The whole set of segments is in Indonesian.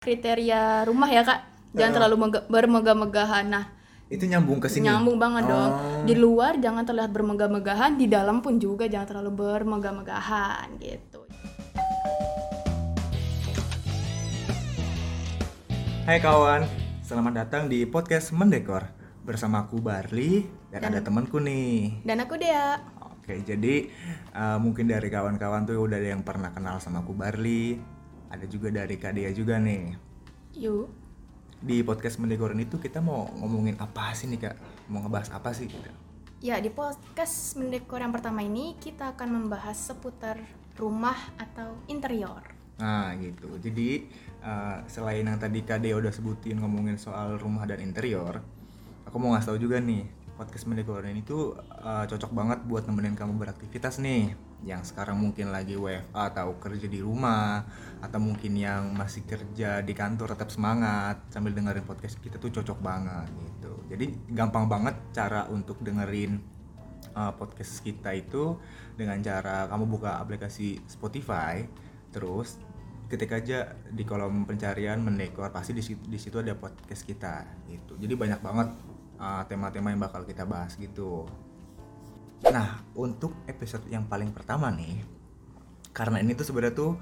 kriteria rumah ya kak jangan Eh. terlalu mega- bermegah-megahan nah Itu nyambung ke sini. nyambung banget dong Oh. di luar jangan terlihat bermegah-megahan di dalam pun juga jangan terlalu bermegah-megahan gitu Hai kawan, selamat datang di podcast Mendekor bersama aku Barli dan, ada temanku nih. dan aku Dea Oke, jadi uh, mungkin dari kawan-kawan tuh udah ada yang pernah kenal sama aku Barli, ada juga dari Kak Dea juga nih. yuk Di podcast Mendekor ini tuh kita mau ngomongin apa sih nih kak? Mau ngebahas apa sih kita? ya di podcast mendekor yang pertama ini kita akan membahas seputar rumah atau interior Nah gitu, jadi uh, selain yang tadi Kak Dea udah sebutin ngomongin soal rumah dan interior, aku mau ngasih tau juga nih, podcast Mendekor ini tuh uh, cocok banget buat nemenin kamu beraktivitas nih, yang sekarang mungkin lagi WFA atau kerja di rumah, atau mungkin yang masih kerja di kantor tetap semangat sambil dengerin podcast kita tuh cocok banget gitu. Jadi gampang banget cara untuk dengerin uh, podcast kita itu dengan cara kamu buka aplikasi Spotify, terus ketik aja di kolom pencarian mendekor pasti di situ, di situ ada podcast kita gitu. Jadi banyak banget uh, tema-tema yang bakal kita bahas gitu. Nah, untuk episode yang paling pertama nih, karena ini tuh sebenarnya tuh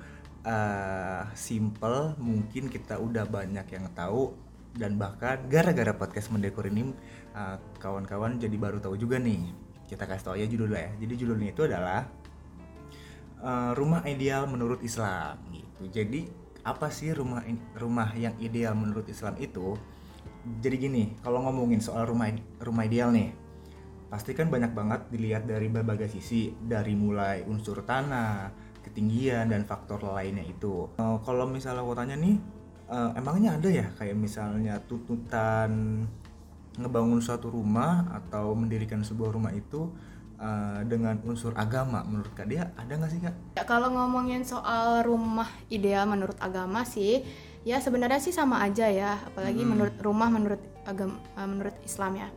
uh, simple, mungkin kita udah banyak yang tahu dan bahkan gara-gara podcast mendekor ini uh, kawan-kawan jadi baru tahu juga nih. Kita kasih tahu aja judulnya ya. Jadi judulnya itu adalah uh, rumah ideal menurut Islam gitu. Jadi apa sih rumah rumah yang ideal menurut Islam itu? Jadi gini, kalau ngomongin soal rumah rumah ideal nih, pasti kan banyak banget dilihat dari berbagai sisi, dari mulai unsur tanah, ketinggian dan faktor lainnya itu. Eh, kalau misalnya aku tanya nih, eh, emangnya ada ya kayak misalnya tuntutan ngebangun suatu rumah atau mendirikan sebuah rumah itu eh, dengan unsur agama menurut kak dia ada nggak sih kak? Ya kalau ngomongin soal rumah ideal menurut agama sih, ya sebenarnya sih sama aja ya, apalagi Hmm. menurut rumah menurut agama menurut Islam ya.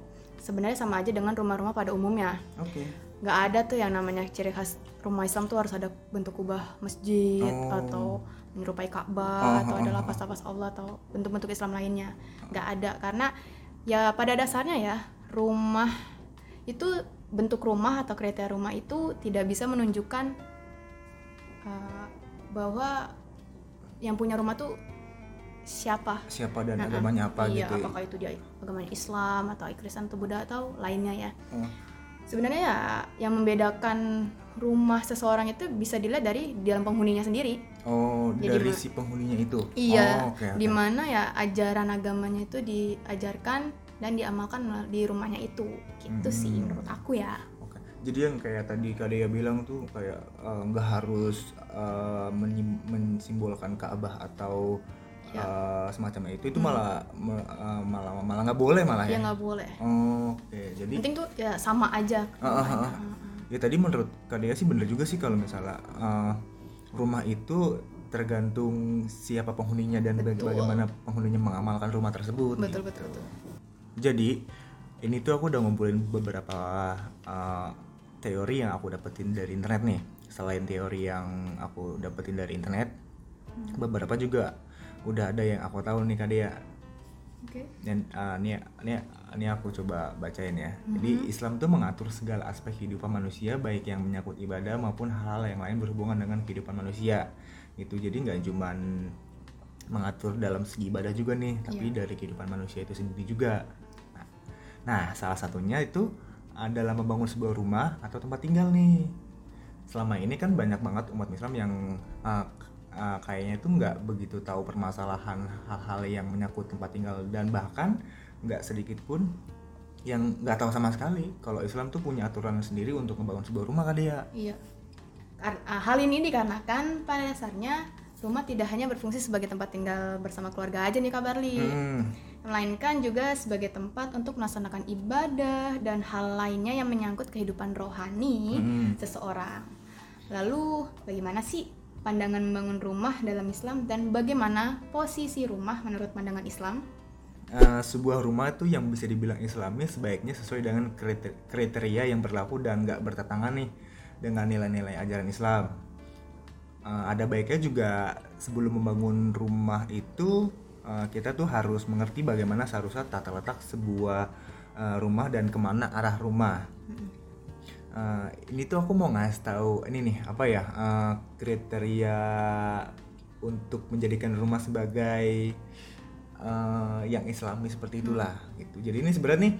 Sebenarnya sama aja dengan rumah-rumah pada umumnya. Oke. Nggak ada tuh yang namanya ciri khas rumah Islam tuh harus ada bentuk kubah masjid Oh. atau menyerupai Oh, Ka'bah atau oh, ada oh, lapas-lapas Allah atau bentuk-bentuk Islam lainnya. Nggak ada karena ya pada dasarnya ya rumah itu bentuk rumah atau kriteria rumah itu tidak bisa menunjukkan uh, bahwa yang punya rumah tuh siapa Siapa dan Nah, agamanya apa iya, gitu? apakah itu dia agamanya Islam atau Kristen atau Buddha atau lainnya ya Oh. sebenarnya ya yang membedakan rumah seseorang itu bisa dilihat dari di dalam penghuninya sendiri Oh, Jadi dari si penghuninya itu. iya Oh, oke, oke. di mana ya ajaran agamanya itu diajarkan dan diamalkan di rumahnya itu gitu sih Hmm. menurut aku ya Oke. Jadi yang kayak tadi Kak Dea bilang tuh kayak eh, nggak harus eh, menyim- mensimbolkan Ka'bah atau Ya. eh, semacamnya itu itu malah me- eh, malah malah nggak boleh malah ya ya. nggak boleh Oh, Oke, jadi penting tuh ya sama aja Ah, ah, ah. rumahnya. ya tadi menurut Kak Dea sih bener juga sih kalau misalnya eh, rumah itu tergantung siapa penghuninya dan Betul. bagaimana penghuninya mengamalkan rumah tersebut. betul gitu. betul betul Jadi ini tuh aku udah ngumpulin beberapa uh, teori yang aku dapetin dari internet nih. Selain teori yang aku dapetin dari internet, beberapa juga udah ada yang aku tahu nih Kak Dea. oke Dan uh, nih, nih, nih aku coba bacain ya. Jadi Islam tuh mengatur segala aspek kehidupan manusia, baik yang menyangkut ibadah maupun hal-hal yang lain berhubungan dengan kehidupan manusia. Itu jadi nggak cuman mengatur dalam segi ibadah juga nih, tapi dari kehidupan manusia itu sendiri juga. Nah, nah, salah satunya itu adalah membangun sebuah rumah atau tempat tinggal nih. Selama ini kan banyak banget umat Islam yang uh, uh, kayaknya itu nggak begitu tahu permasalahan hal-hal yang menyangkut tempat tinggal dan bahkan nggak sedikit pun yang nggak tahu sama sekali kalau Islam tuh punya aturan sendiri untuk membangun sebuah rumah kan dia. Iya. Kar- ah, hal ini dikarenakan pada dasarnya rumah tidak hanya berfungsi sebagai tempat tinggal bersama keluarga aja nih Kak Barli, Hmm, melainkan juga sebagai tempat untuk melaksanakan ibadah dan hal lainnya yang menyangkut kehidupan rohani hmm. seseorang. Lalu bagaimana sih pandangan membangun rumah dalam Islam dan bagaimana posisi rumah menurut pandangan Islam? Eh, sebuah rumah itu yang bisa dibilang Islami sebaiknya sesuai dengan kriter- kriteria yang berlaku dan nggak bertentangan nih dengan nilai-nilai ajaran Islam. uh, ada baiknya juga sebelum membangun rumah itu uh, kita tuh harus mengerti bagaimana seharusnya tata letak sebuah uh, rumah dan ke mana arah rumah. Uh, ini tuh aku mau ngasih tahu ini nih apa ya uh, kriteria untuk menjadikan rumah sebagai uh, yang Islami seperti itulah gitu. Jadi ini sebenarnya nih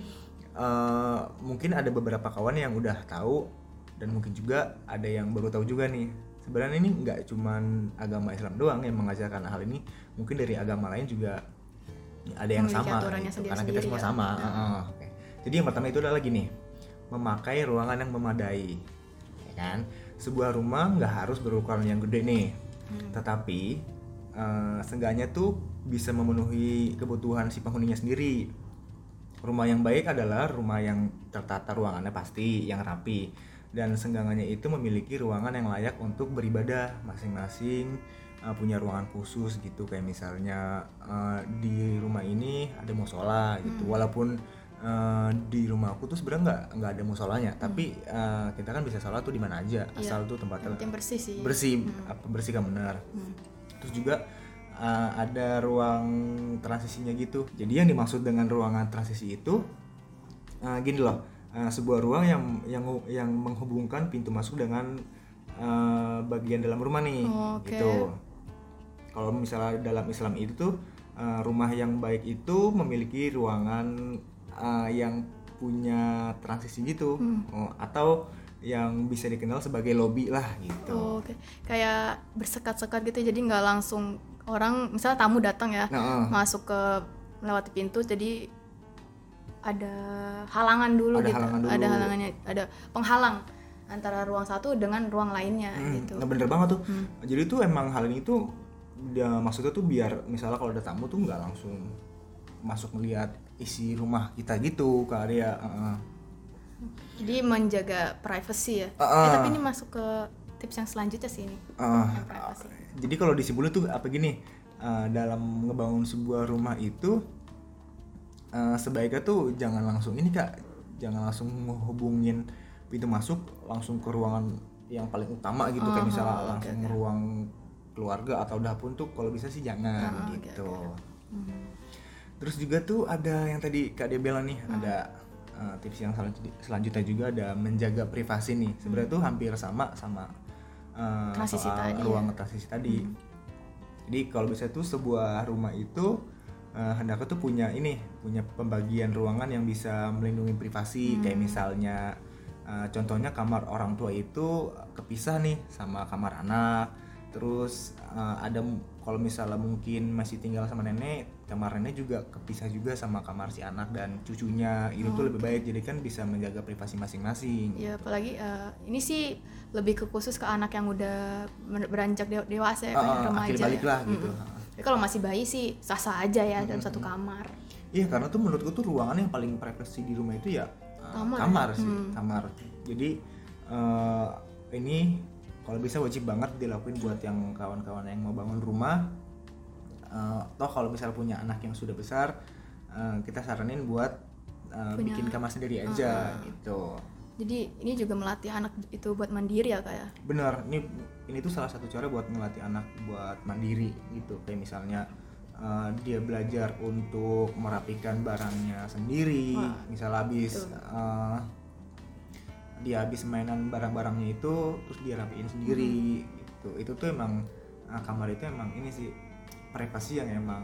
uh, mungkin ada beberapa kawan yang udah tahu dan mungkin juga ada yang baru tahu juga nih sebenarnya ini nggak cuman agama Islam doang yang mengajarkan hal ini mungkin dari agama lain juga ada yang Memiliki sama gitu. karena kita semua ya. sama Nah. Oke. jadi yang pertama itu adalah gini memakai ruangan yang memadai ya kan? Sebuah rumah nggak harus berukuran yang gede nih. Hmm. tetapi eh, seenggaknya tuh bisa memenuhi kebutuhan si penghuninya sendiri. Rumah yang baik adalah rumah yang tertata ruangannya pasti yang rapi. Dan senggangannya itu memiliki ruangan yang layak untuk beribadah masing-masing uh, punya ruangan khusus gitu. Kayak misalnya uh, di rumah ini ada musola gitu. Walaupun uh, di rumah aku tuh sebenarnya nggak nggak ada musolanya. Tapi uh, kita kan bisa sholat tuh di mana aja asal tuh yang tempatnya penting bersih sih. bersih apa bersih kan benar. Hmm. terus juga uh, ada ruang transisinya gitu. Jadi yang dimaksud dengan ruangan transisi itu uh, gini loh uh, sebuah ruang yang yang yang menghubungkan pintu masuk dengan uh, bagian dalam rumah nih Oh, oke. gitu. Kalau misalnya dalam Islam itu tuh uh, rumah yang baik itu memiliki ruangan uh, yang punya transisi gitu Hmm. Oh, atau yang bisa dikenal sebagai lobby lah gitu Oh, oke kayak bersekat-sekat gitu jadi nggak langsung orang misalnya tamu datang ya Nah, uh. masuk ke melewati pintu jadi ada halangan dulu Ada gitu halangan dulu. ada halangannya ada penghalang antara ruang satu dengan ruang lainnya Hmm, gitu Nah bener banget tuh. Hmm. Jadi tuh emang hal ini tuh dia maksudnya tuh biar misalnya kalau ada tamu tuh nggak langsung masuk melihat isi rumah kita gitu ke area. heeh. jadi menjaga privacy ya Ah, Eh, ah. tapi ini masuk ke tips yang selanjutnya sih ini yang privacy jadi kalau disimpulin tuh apa gini eh, dalam ngebangun sebuah rumah itu eh, sebaiknya tuh jangan langsung ini kak jangan langsung menghubungin pintu masuk langsung ke ruangan yang paling utama gitu kayak Oh, misalnya langsung oke. ruang keluarga atau dapur tuh kalau bisa sih jangan oke, gitu. Hmm. Terus juga tuh ada yang tadi Kak Dia bilang nih, Hmm. ada uh, tips yang selanjut- selanjutnya juga ada menjaga privasi nih. Sebenarnya tuh hampir sama sama uh, Hmm. Transisi soal tadi ya. ruang transisi tadi. Hmm. Jadi kalau bisa tuh sebuah rumah itu uh, hendaknya tuh punya ini, punya pembagian ruangan yang bisa melindungi privasi. Kayak Hmm. misalnya uh, contohnya kamar orang tua itu kepisah nih sama kamar anak. Terus uh, ada kalau misalnya mungkin masih tinggal sama nenek, kamar nenek juga kepisah juga sama kamar si anak dan cucunya. Itu tuh lebih baik jadi kan bisa menjaga privasi masing-masing. Ya apalagi eh, ini sih lebih ke khusus ke anak yang udah beranjak de- dewasa ya, kayak Ah, remaja akhir balik ya. lah gitu. Mm-mm. Tapi kalau masih bayi sih sah-sah aja ya dalam satu kamar. Iya karena tuh menurutku tuh ruangan yang paling privasi di rumah itu ya uh, Kamar. sih Hmm. kamar. Jadi uh, ini kalau bisa wajib banget dilakuin buat yang kawan-kawan yang mau bangun rumah. Uh, toh kalau misal punya anak yang sudah besar, uh, kita saranin buat uh, Punya- bikin kamar sendiri aja Ah. gitu. Jadi ini juga melatih anak itu buat mandiri ya kayak. Bener, ini ini tuh salah satu cara buat ngelatih anak buat mandiri gitu. Kayak misalnya uh, dia belajar untuk merapikan barangnya sendiri. Wah, Misal habis uh, dia habis mainan barang-barangnya itu terus dia rapiin sendiri Hmm. gitu. Itu tuh emang uh, kamar itu emang ini sih privasi yang emang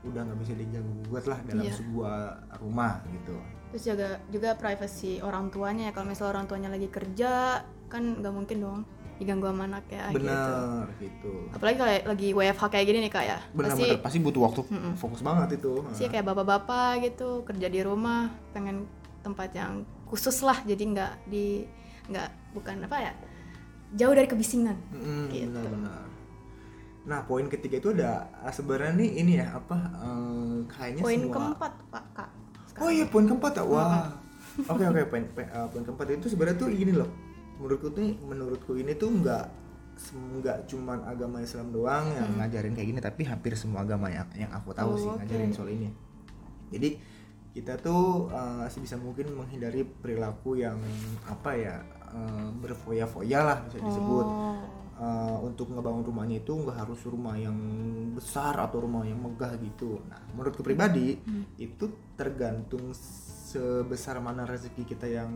udah nggak bisa diganggu gugat lah dalam Iya. sebuah rumah gitu. Terus juga juga privasi orang tuanya ya kalau misalnya orang tuanya lagi kerja kan nggak mungkin dong diganggu sama anak ya gitu. Bener gitu. Apalagi kalau lagi WFH kayak gini nih kak ya. Bener Pasti bener pasti butuh waktu Mm-mm. fokus banget itu. sih kayak bapak-bapak gitu kerja di rumah pengen tempat yang khusus lah jadi nggak di nggak bukan apa ya jauh dari kebisingan Mm, Gitu. benar-benar. Nah, poin ketiga itu ada ah, sebenarnya nih ini ya apa eh, kayaknya poin semua. keempat pak kak Oh iya, poin keempat ya. Wah. Oke oke, poin poin- eh, poin keempat itu sebenarnya tuh ini loh. Menurutku tuh menurutku ini tuh nggak nggak cuman agama Islam doang yang ngajarin kayak gini, tapi hampir semua agama yang yang aku tahu Oh, sih oke. ngajarin soal ini. Jadi kita tuh eh, sebisa mungkin menghindari perilaku yang apa ya eh, berfoya-foya lah bisa disebut Oh. Eh, untuk ngebangun rumahnya itu nggak harus rumah yang besar atau rumah yang megah gitu. Nah, menurutku pribadi Hmm. itu tergantung sebesar mana rezeki kita yang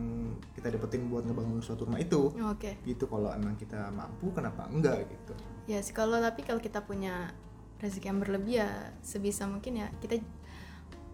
kita dapetin buat ngebangun suatu rumah itu. Oke. Gitu kalau emang kita mampu kenapa enggak gitu. Ya sih kalau tapi kalau kita punya rezeki yang berlebih ya sebisa mungkin ya kita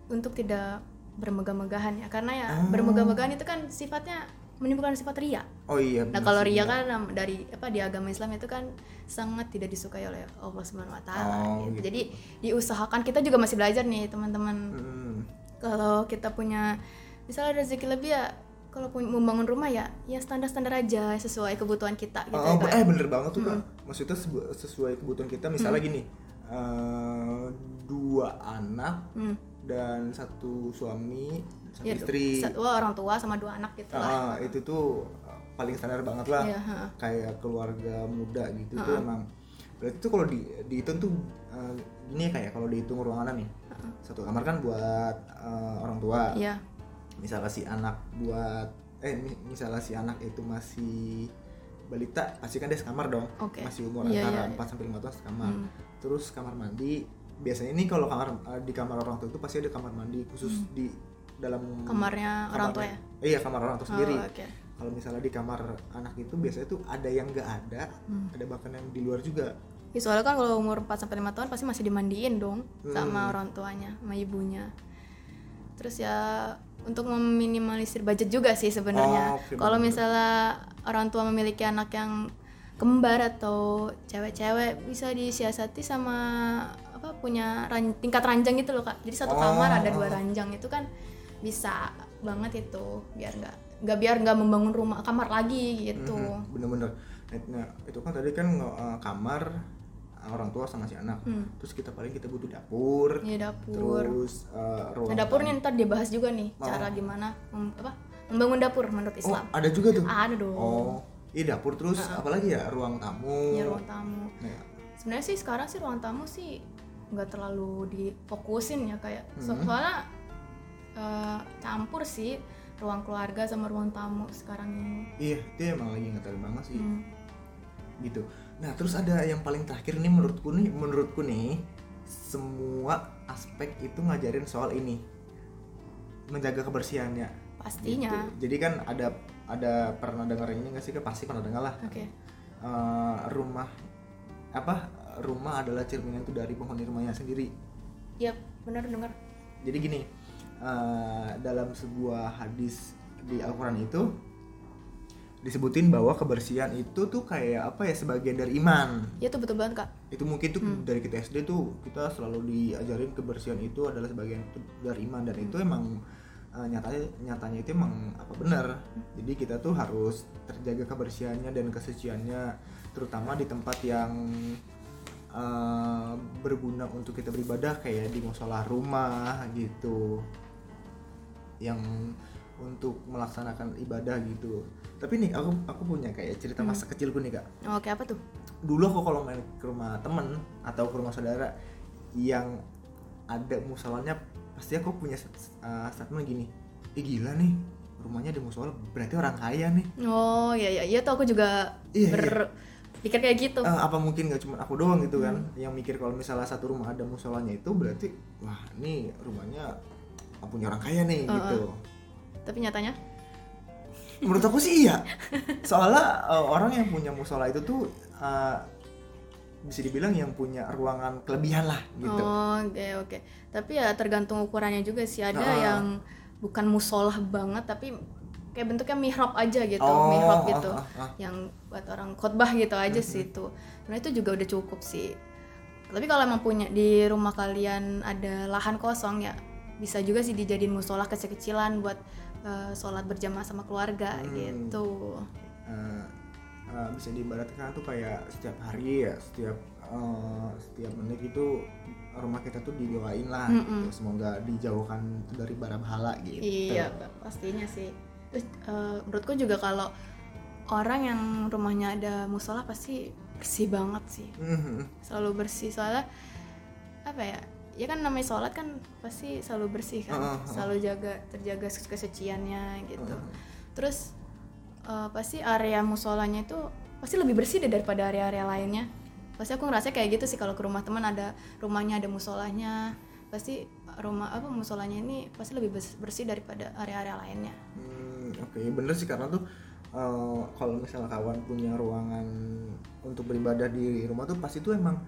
untuk tidak bermegah-megahan ya karena ya Oh. bermegah-megahan itu kan sifatnya menimbulkan sifat ria. Oh iya. Nah kalau ria kan dari apa di agama Islam itu kan sangat tidak disukai oleh Allah Subhanahu Wa Taala. Oh, gitu. gitu. Jadi diusahakan kita juga masih belajar nih teman-teman. Hmm. Kalau kita punya misalnya rezeki lebih ya kalau punya membangun rumah ya ya standar-standar aja sesuai kebutuhan kita gitu. Oh, ya, eh bener banget tuh kak. Maksudnya sebu- sesuai kebutuhan kita. Misalnya gini, eh, dua anak Hmm. Dan satu suami, satu Ya, istri. sa- wah, orang tua sama dua anak gitu lah. Ah, itu tuh uh, paling standar banget lah. Iya, ha. Kayak keluarga muda gitu tuh emang. Berarti tuh kalau di dihitung tuh uh, gini ya kayak kalau dihitung ruangan nih. Satu kamar kan buat uh, orang tua. Iya. Misalnya si anak buat eh mi- misalnya si anak itu masih balita pasti kan dia sekamar dong. Oke. Masih umur Iya, antara iya, 4 sampai 5 tahun sekamar. Hmm. Terus kamar mandi biasanya ini kalau kamar uh, di kamar orang tua itu pasti ada kamar mandi khusus di dalam Hmm. Kamarnya orang tua ya? Iya, kamar orang tua sendiri. Oh, oke. Kalau misalnya di kamar anak itu biasanya tuh ada yang nggak ada, Hmm. ada bahkan yang di luar juga. Ya, soalnya kan kalau umur 4 sampai 5 tahun pasti masih dimandiin dong Hmm. sama orang tuanya, sama ibunya. Terus ya untuk meminimalisir budget juga sih sebenarnya. Oh, kalau misalnya orang tua memiliki anak yang kembar atau cewek-cewek bisa disiasati sama punya ran- tingkat ranjang gitu loh kak. Jadi satu Oh, kamar ada dua oh. ranjang itu kan bisa banget itu biar nggak nggak biar nggak membangun rumah kamar lagi gitu. Mhm, Bener-bener. Nah, itu kan tadi kan eh, kamar orang tua sama si anak. Hmm. Terus kita paling kita butuh dapur. Iya dapur. Terus eh, ruang Nah dapur nih ntar dibahas juga nih Oh. cara gimana mem- apa membangun dapur menurut Oh, Islam. ada juga tuh. Ada dong. Oh, iya dapur terus apalagi ya ruang tamu. Ya ruang tamu. Nah, Sebenarnya sih sekarang sih ruang tamu sih nggak terlalu difokusin ya kayak so- Hmm. soalnya eh, campur sih ruang keluarga sama ruang tamu sekarang ini. iya, itu emang lagi ngetren banget sih. Hmm. gitu. Nah, terus ada yang paling terakhir nih menurutku nih, menurutku nih semua aspek itu ngajarin soal ini. Menjaga kebersihannya. Pastinya. Gitu. Jadi kan ada ada pernah dengar ini nggak sih? Pasti pernah dengar lah. Oke. Eh, rumah apa? Rumah adalah cerminan itu dari penghuni rumahnya sendiri. Iya benar dengar. Jadi gini, eh, dalam sebuah hadis di Al-Quran itu disebutin bahwa kebersihan itu tuh kayak apa ya sebagian dari iman. Iya tuh betul banget kak. Itu mungkin tuh dari kita SD tuh kita selalu diajarin kebersihan itu adalah sebagian dari iman dan itu emang eh, nyatanya nyatanya itu emang apa benar. Jadi kita tuh harus terjaga kebersihannya dan kesuciannya terutama di tempat yang eh, berguna untuk kita beribadah kayak di musola rumah gitu. Yang untuk melaksanakan ibadah gitu. Tapi nih aku aku punya kayak cerita masa kecilku nih kak. Oke apa tuh? dulu aku kalau main ke rumah temen atau ke rumah saudara yang ada musolanya pasti aku punya uh, statement gini eh gila nih rumahnya ada musola berarti orang kaya nih. Oh iya iya iya tuh aku juga Iya, berpikir kayak gitu. Eh, apa mungkin nggak cuma aku doang gitu kan yang mikir kalau misalnya satu rumah ada musolanya itu berarti wah ini rumahnya punya orang kaya nih gitu Tapi nyatanya menurut aku sih iya soalnya uh, orang yang punya musola itu tuh uh, bisa dibilang yang punya ruangan kelebihan lah gitu Oh, oke oke. Tapi ya tergantung ukurannya juga sih. Ada Ah. yang bukan musolah banget tapi kayak bentuknya mihrab aja gitu, Oh, mihrab gitu. ah, ah, ah. Yang buat orang khotbah gitu aja sih itu. Nah, itu juga udah cukup sih. Tapi kalau emang punya di rumah kalian ada lahan kosong ya bisa juga sih dijadiin musola kecil-kecilan buat eh, sholat berjamaah sama keluarga Hmm. gitu. Uh, uh, bisa diibaratkan tuh kayak setiap hari ya setiap uh, setiap menit itu rumah kita tuh didoain lah gitu. semoga dijauhkan dari bara bahala gitu Iya, pastinya sih. Terus eh, menurutku juga kalau orang yang rumahnya ada musola pasti bersih banget sih. Mhm. Selalu bersih soalnya apa ya? Ya kan namanya sholat kan pasti selalu bersih kan. Selalu jaga terjaga kesuciannya gitu. Terus eh, pasti area musolanya itu pasti lebih bersih deh daripada area-area lainnya pasti aku ngerasa kayak gitu sih kalau ke rumah teman ada rumahnya ada musolanya pasti rumah apa musolanya ini pasti lebih bers- bersih daripada area-area lainnya Hmm, oke bener sih karena tuh eh, kalau misalnya kawan punya ruangan untuk beribadah di rumah tuh pasti tuh emang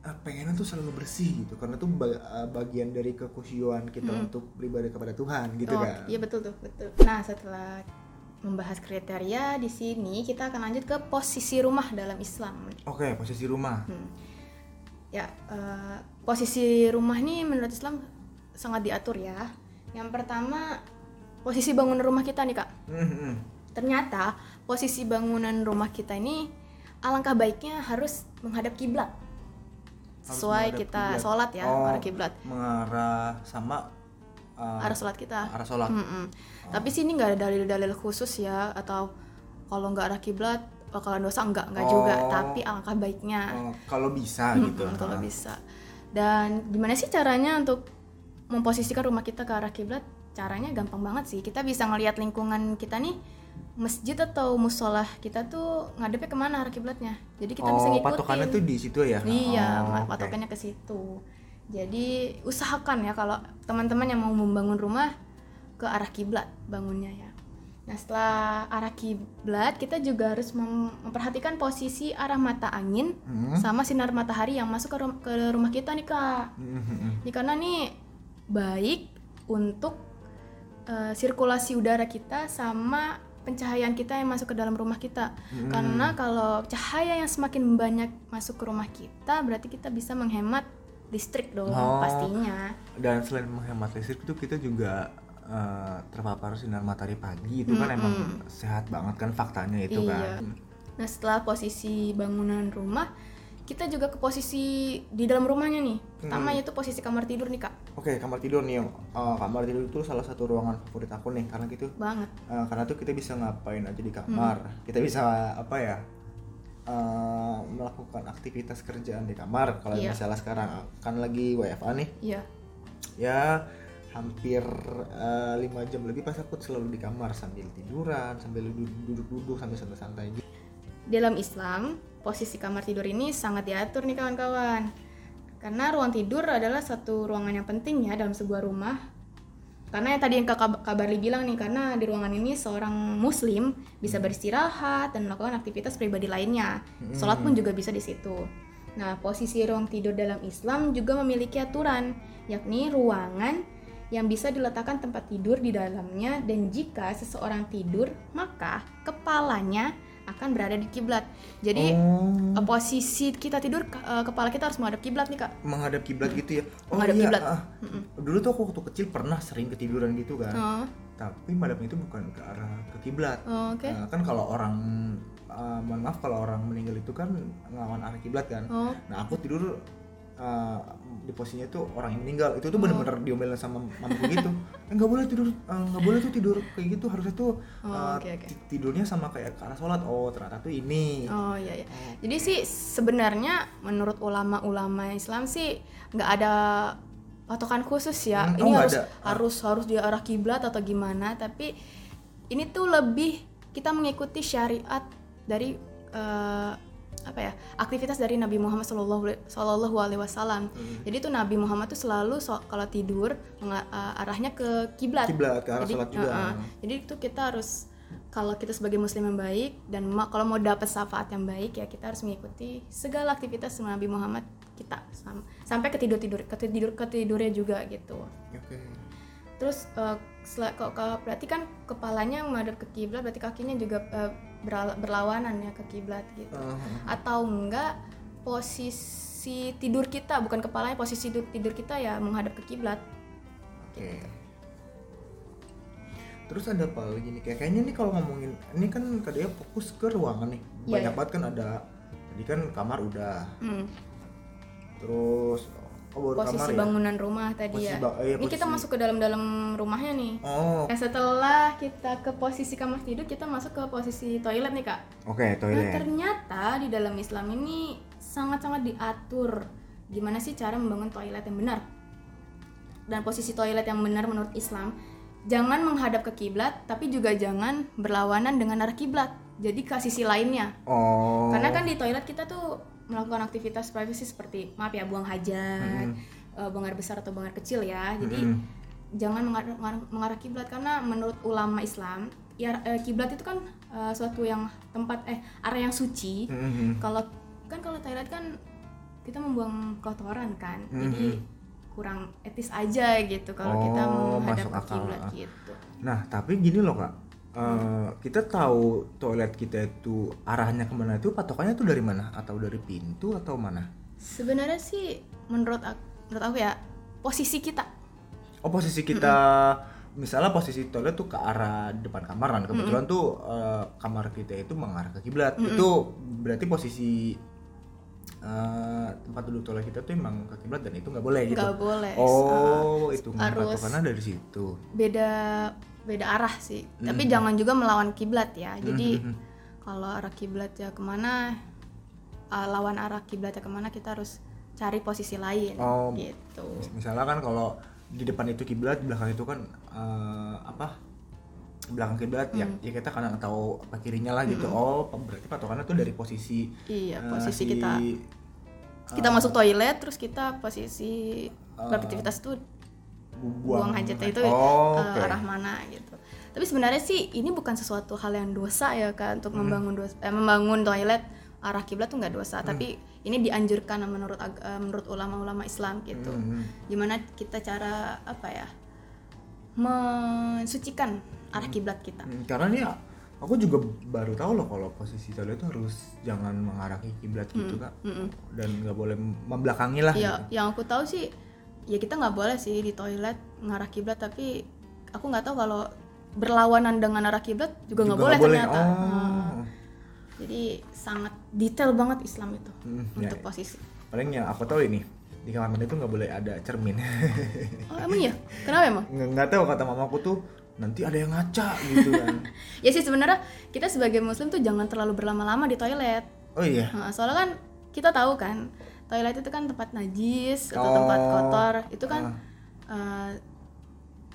eh, pengennya tuh selalu bersih gitu karena tuh ba- eh, bagian dari kekusyuan kita untuk beribadah kepada Tuhan gitu Oh, kan iya betul tuh, betul. Nah, setelah membahas kriteria di sini kita akan lanjut ke posisi rumah dalam Islam. oke posisi rumah Hmm. Ya, eh, posisi rumah ini menurut Islam sangat diatur ya. Yang pertama, posisi bangunan rumah kita nih, Kak. Ternyata posisi bangunan rumah kita ini alangkah baiknya harus menghadap kiblat. Sesuai kita kiblat. sholat ya, Oh. menghadap kiblat. mengarah sama eh, Arah sholat kita. arah sholat Mm-mm. Tapi sini nggak ada dalil-dalil khusus ya atau kalau nggak arah kiblat bakalan dosa enggak enggak juga Oh. tapi alangkah baiknya Oh, kalau bisa Mm-mm, gitu kalau Ah. bisa. Dan gimana sih caranya untuk memposisikan rumah kita ke arah kiblat? Caranya gampang banget sih. Kita bisa ngelihat lingkungan kita nih masjid atau musola kita tuh ngadepnya ke mana arah kiblatnya. Jadi kita bisa oh ngikutin. patokannya tuh di situ ya Iya, Oh, patokannya ke situ. Jadi usahakan ya kalau teman-teman yang mau membangun rumah ke arah kiblat bangunnya ya. Nah setelah arah kiblat kita juga harus mem- memperhatikan posisi arah mata angin Hmm. sama sinar matahari yang masuk ke, rum- ke rumah kita nih kak. Hmm, hmm, hmm. Ini karena nih baik untuk eh, sirkulasi udara kita sama pencahayaan kita yang masuk ke dalam rumah kita. Hmm. Karena kalau cahaya yang semakin banyak masuk ke rumah kita, berarti kita bisa menghemat listrik dong Oh. pastinya. dan selain menghemat listrik itu kita juga eh, terpapar sinar matahari pagi itu kan emang sehat banget kan faktanya itu Iya. kan Nah setelah posisi bangunan rumah, kita juga ke posisi di dalam rumahnya nih. Pertama yaitu posisi kamar tidur nih kak, oke kamar tidur nih Eh, kamar tidur itu salah satu ruangan favorit aku nih karena gitu banget. eh, karena tuh kita bisa ngapain aja di kamar kita bisa apa ya eh, melakukan aktivitas kerjaan di kamar kalau Iya. misalnya sekarang kan lagi WFA nih Iya. ya hampir eh, lima jam lebih pas aku selalu di kamar sambil tiduran sambil duduk- duduk-duduk sambil santai-santai gitu Dalam Islam, posisi kamar tidur ini sangat diatur nih kawan-kawan. Karena ruang tidur adalah satu ruangan yang penting ya dalam sebuah rumah. Karena yang tadi yang Kak Kabarli bilang nih, karena di ruangan ini seorang muslim bisa beristirahat dan melakukan aktivitas pribadi lainnya. Sholat pun juga bisa di situ. Nah, posisi ruang tidur dalam Islam juga memiliki aturan, yakni ruangan yang bisa diletakkan tempat tidur di dalamnya dan jika seseorang tidur, maka kepalanya akan berada di kiblat. Jadi oh eh, posisi kita tidur eh, kepala kita harus menghadap kiblat nih, Kak. menghadap kiblat gitu ya oh Menghadap iya kiblat. ah. dulu tuh aku waktu kecil pernah sering ketiduran gitu kan Oh, tapi madhabnya itu bukan ke arah ke kiblat oh, oke. Nah, kan kalau orang uh, mohon maaf kalau orang meninggal itu kan ngelawan arah kiblat kan Oh, nah aku tidur uh, di posisinya itu orang yang meninggal itu tuh Oh. bener-bener diomelin sama mamaku gitu Eh, nggak boleh tidur uh, nggak boleh tuh tidur kayak gitu harusnya tuh Oh, uh, oke, oke. ti- tidurnya sama kayak ke arah sholat oh ternyata tuh ini oh iya, iya. Jadi sih sebenarnya menurut ulama-ulama Islam sih nggak ada patokan khusus ya. Hmm, oh, ini nggak harus ada. Ah. harus harus di arah kiblat atau gimana, tapi ini tuh lebih kita mengikuti syariat dari eh, apa ya aktivitas dari Nabi Muhammad Shallallahu Alaihi Wasallam. Hmm. Jadi tuh Nabi Muhammad tuh selalu so- kalau tidur eh, arahnya ke kiblat. kiblat ke arah Jadi, sholat juga uh-uh. Jadi itu kita harus kalau kita sebagai muslim yang baik dan ma- kalau mau dapat syafaat yang baik ya kita harus mengikuti segala aktivitas Nabi Muhammad kita sam- sampai ke tidur tidur ke tidur ke tidurnya juga gitu. oke Terus eh, sel- kok berarti kan kepalanya menghadap ke kiblat berarti kakinya juga beral- berlawanan ya ke kiblat gitu. Uh, Atau enggak posisi tidur kita bukan kepalanya posisi tidur, tidur kita ya menghadap ke kiblat. Oke. Terus ada apa lagi nih? Kayak kayaknya nih kalau ngomongin ini kan kadang fokus ke ruangan nih. Iya, Banyak iya. banget kan ada. Tadi kan kamar udah. Hmm. Terus oh baru kamar posisi ya. bangunan rumah tadi Posisi ya. ba- eh, Ini kita posisi- masuk ke dalam-dalam rumahnya nih. Oh, Nah setelah kita ke posisi kamar tidur, kita masuk ke posisi toilet nih kak. oke Nah toilet. ternyata di dalam Islam ini sangat-sangat diatur gimana sih cara membangun toilet yang benar. Dan posisi toilet yang benar menurut Islam jangan menghadap ke kiblat tapi juga jangan berlawanan dengan arah kiblat jadi ke sisi lainnya Oh. karena kan di toilet kita tuh melakukan aktivitas privasi seperti maaf ya buang hajat eh, buang air besar atau buang air kecil ya jadi Mm-mm. jangan mengarah, mengarah- mengarah kiblat karena menurut ulama Islam ya eh, kiblat itu kan eh, suatu yang tempat eh area yang suci Mhm. kalau kan kalau toilet kan kita membuang kotoran kan jadi kurang etis aja gitu kalau kita. Oh, menghadap ke akal. kiblat gitu Nah, tapi gini loh kak, Eh, kita tahu toilet kita itu arahnya ke mana itu patokannya tuh dari mana? Atau dari pintu atau mana? sebenarnya sih menurut aku, menurut aku ya posisi kita Oh posisi kita, misalnya posisi toilet tuh ke arah depan kamar kan, kebetulan tuh eh, kamar kita itu mengarah ke kiblat, itu berarti posisi eh, tempat duduk toilet kita tuh emang ke kiblat dan itu nggak boleh gitu. nggak boleh Oh, itu harus- patokannya dari situ. beda beda arah sih tapi jangan juga melawan kiblat ya jadi Mhm. kalau arah kiblat ya ke mana uh, lawan arah kiblat ya ke mana kita harus cari posisi lain Oh. gitu Mis- Misalnya kan kalau di depan itu kiblat, di belakang itu kan eh, apa? belakang kiblat ya, Hmm. ya kita kadang tahu apa kirinya lah gitu. Oh, berarti patokannya tuh dari posisi iya eh, posisi si- kita kita masuk toilet terus kita posisi beraktivitas tuh buang, hajatnya itu Oh, uh, oke. arah mana gitu. Tapi sebenarnya sih ini bukan sesuatu hal yang dosa ya kan untuk membangun dos- eh, membangun toilet arah kiblat tuh nggak dosa, tapi ini dianjurkan menurut eh, menurut ulama-ulama Islam gitu. Hmm. Gimana kita cara apa ya mensucikan arah kiblat kita. Hmm, Karena nih aku juga baru tahu loh kalau posisi toilet itu harus jangan mengarah ke kiblat gitu kak, Mm-mm. dan nggak boleh membelakangi lah. Ya, yang aku tahu sih ya kita nggak boleh sih di toilet ngarah kiblat tapi aku nggak tahu kalau berlawanan dengan arah kiblat juga nggak boleh, ternyata. Oh. Nah, jadi sangat detail banget Islam itu Hmm, untuk ya. posisi. Paling yang aku tahu ini di kamar mandi itu nggak boleh ada cermin. Oh emang iya? Kenapa emang? nggak nggak tahu kata mamaku tuh nanti ada yang ngaca gitu kan. Ya sih sebenarnya kita sebagai Muslim tuh jangan terlalu berlama-lama di toilet. Oh iya. Nah, soalnya kan kita tahu kan toilet itu kan tempat najis atau Oh. tempat kotor itu kan eh,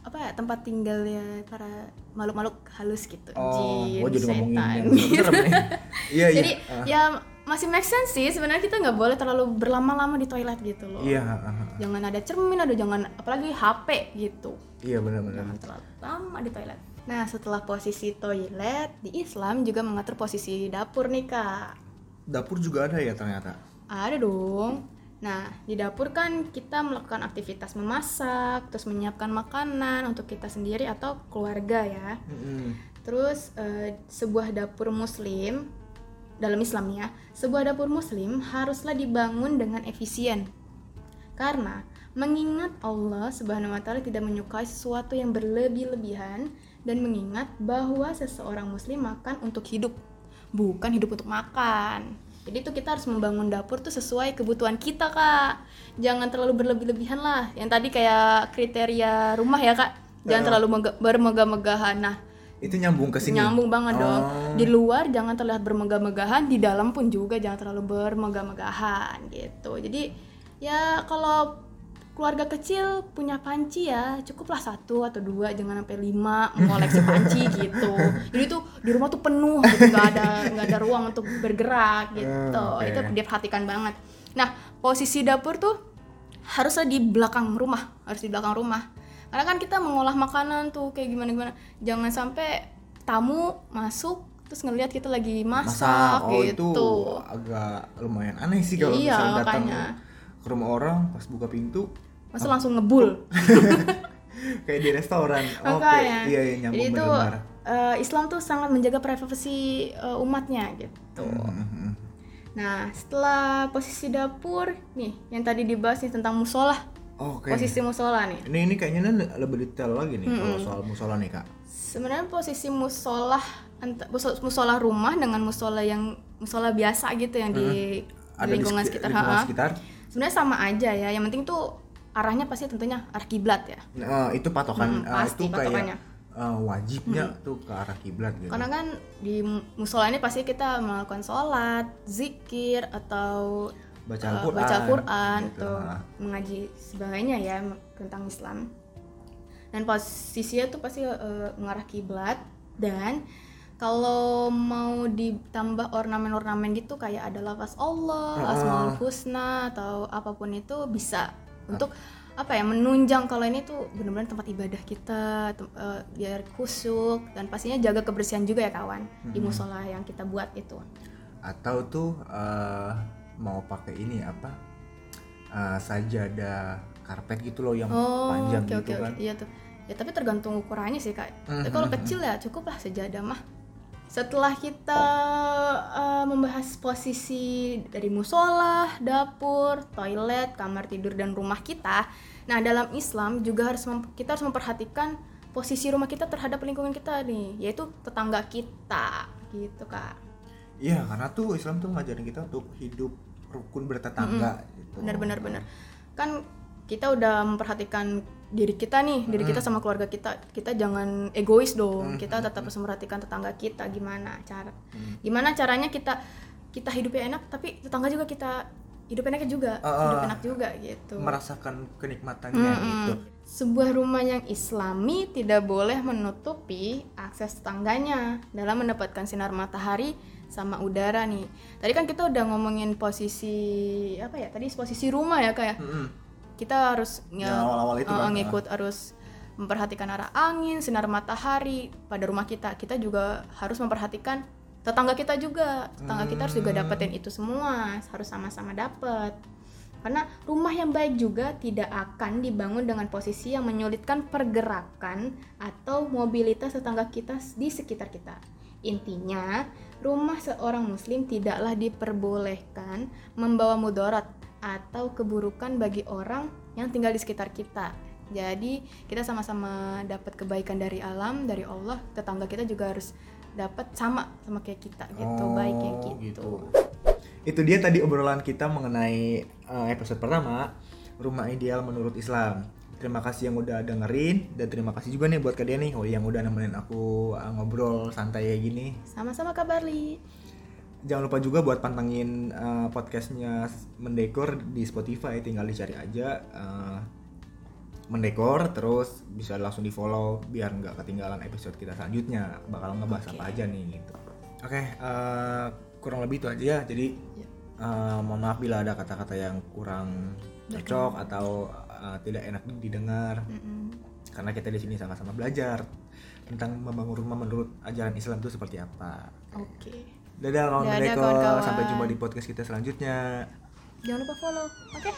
apa ya tempat tinggalnya para makhluk-makhluk halus gitu Oh, jin jadi setan gitu. Iya iya. jadi ya masih make sense sih sebenarnya kita nggak boleh terlalu berlama-lama di toilet gitu loh Iya. ah, ah. jangan ada cermin ada jangan apalagi HP gitu Iya benar-benar. jangan terlalu lama di toilet nah setelah posisi toilet di Islam juga mengatur posisi dapur nih kak Dapur juga ada ya ternyata. Ada dong. Nah, di dapur kan kita melakukan aktivitas memasak, terus menyiapkan makanan untuk kita sendiri atau keluarga ya. Mm-mm. Terus eh, sebuah dapur muslim dalam Islam ya, sebuah dapur muslim haruslah dibangun dengan efisien. Karena mengingat Allah Subhanahu wa taala tidak menyukai sesuatu yang berlebih-lebihan dan mengingat bahwa seseorang muslim makan untuk hidup, bukan hidup untuk makan. Jadi itu kita harus membangun dapur tuh sesuai kebutuhan kita, Kak. Jangan terlalu berlebih-lebihan lah. Yang tadi kayak kriteria rumah ya, Kak. Jangan terlalu mega- bermegah-megahan. Nah, Itu nyambung ke sini. nyambung banget dong Oh. di luar jangan terlihat bermegah-megahan di dalam pun juga jangan terlalu bermegah-megahan gitu jadi ya kalau keluarga kecil punya panci ya cukuplah satu atau dua jangan sampai lima mengoleksi panci gitu jadi tuh di rumah tuh penuh gitu nggak ada nggak ada ruang untuk bergerak gitu Hmm, oke. itu dia perhatikan banget nah posisi dapur tuh harusnya di belakang rumah harus di belakang rumah karena kan kita mengolah makanan tuh kayak gimana gimana jangan sampai tamu masuk terus ngelihat kita lagi masak, Masak. Oh itu gitu agak lumayan aneh sih kalau Iya, misalnya datang makanya. ke rumah orang pas buka pintu masa langsung ngebul kayak di restoran. Oke. makanya Iya iya nyambung jadi itu eh, Islam tuh sangat menjaga privasi eh, umatnya gitu Mhm. nah setelah posisi dapur nih yang tadi dibahas nih tentang musola Oke. posisi musola nih Ini ini kayaknya lebih detail lagi nih kalau soal musola nih kak. sebenarnya posisi musola musola rumah dengan musola yang musola biasa gitu yang di, di Ada di lingkungan seki- sekitar lingkungan sekitar. sebenarnya sama aja ya yang penting tuh arahnya pasti tentunya arah kiblat ya Nah, itu patokan Hmm, eh, pasti itu kayak patokannya. eh, wajibnya tuh ke arah kiblat gitu. karena kan di mu- musola ini pasti kita melakukan sholat zikir atau baca eh, Al-Qur'an. baca Quran gitu. Nah, mengaji sebagainya ya tentang Islam dan posisinya tuh pasti eh, mengarah kiblat dan kalau mau ditambah ornamen-ornamen gitu kayak ada lafaz Allah, Ah. Asmaul Husna atau apa pun itu bisa untuk apa ya menunjang kalau ini tuh benar-benar tempat ibadah kita tem- eh, biar khusyuk dan pastinya jaga kebersihan juga ya kawan di musola yang kita buat itu. atau tuh eh, mau pakai ini apa eh, sajadah karpet gitu loh yang Oh, panjang oke gitu oke kan oke. Iya tuh. Ya tapi tergantung ukurannya sih kak. Tapi kalau kecil ya cukup lah sejadah mah. Setelah kita uh, membahas posisi dari musola, dapur, toilet, kamar tidur dan rumah kita, nah dalam Islam juga harus kita harus memperhatikan posisi rumah kita terhadap lingkungan kita nih, yaitu tetangga kita, gitu kak. Iya, karena tuh Islam tuh ngajarin kita untuk hidup rukun bertetangga gitu. Benar-benar benar. Kan kita udah memperhatikan diri kita nih, diri kita sama keluarga kita. Kita jangan egois dong. Kita tetap harus memperhatikan tetangga kita gimana cara. Gimana caranya kita kita hidupnya enak tapi tetangga juga kita hidup enaknya juga, Ah, hidup ah. enak juga gitu. Merasakan kenikmatannya gitu. Sebuah rumah yang islami tidak boleh menutupi akses tetangganya dalam mendapatkan sinar matahari sama udara nih. Tadi kan kita udah ngomongin posisi apa ya? Tadi posisi rumah ya kayak Mm-mm. Kita harus nge- Yang awal-awal itu uh, kan, ngikut harus memperhatikan arah angin, sinar matahari pada rumah kita. Kita juga harus memperhatikan tetangga kita juga. Tetangga kita harus juga Hmm. dapetin itu semua, harus sama-sama dapet. Karena rumah yang baik juga tidak akan dibangun dengan posisi yang menyulitkan pergerakan atau mobilitas tetangga kita di sekitar kita. Intinya, rumah seorang muslim tidaklah diperbolehkan membawa mudarat atau keburukan bagi orang yang tinggal di sekitar kita. Jadi, kita sama-sama dapat kebaikan dari alam, dari Allah, tetangga kita juga harus dapat sama sama kayak kita gitu, Oh, baiknya gitu. Itu dia tadi obrolan kita mengenai uh, episode pertama, rumah ideal menurut Islam. Terima kasih yang udah dengerin dan terima kasih juga nih buat kalian nih oh, yang udah nemenin aku uh, ngobrol santai kayak gini. Sama-sama kabarli. Jangan lupa juga buat pantengin uh, podcastnya Mendekor di Spotify, tinggal dicari aja uh, Mendekor, terus bisa langsung di follow biar nggak ketinggalan episode kita selanjutnya. Bakal ngebahas apa aja nih gitu. Oke, uh, kurang lebih itu aja ya. Jadi uh, mohon maaf bila ada kata-kata yang kurang cocok atau uh, tidak enak didengar Mm-mm. karena kita di sini sama-sama belajar tentang membangun rumah menurut ajaran Islam itu seperti apa. Oke. Kawan Dadah, kawan-kawan. sampai jumpa di podcast kita selanjutnya. Jangan lupa follow. Oke.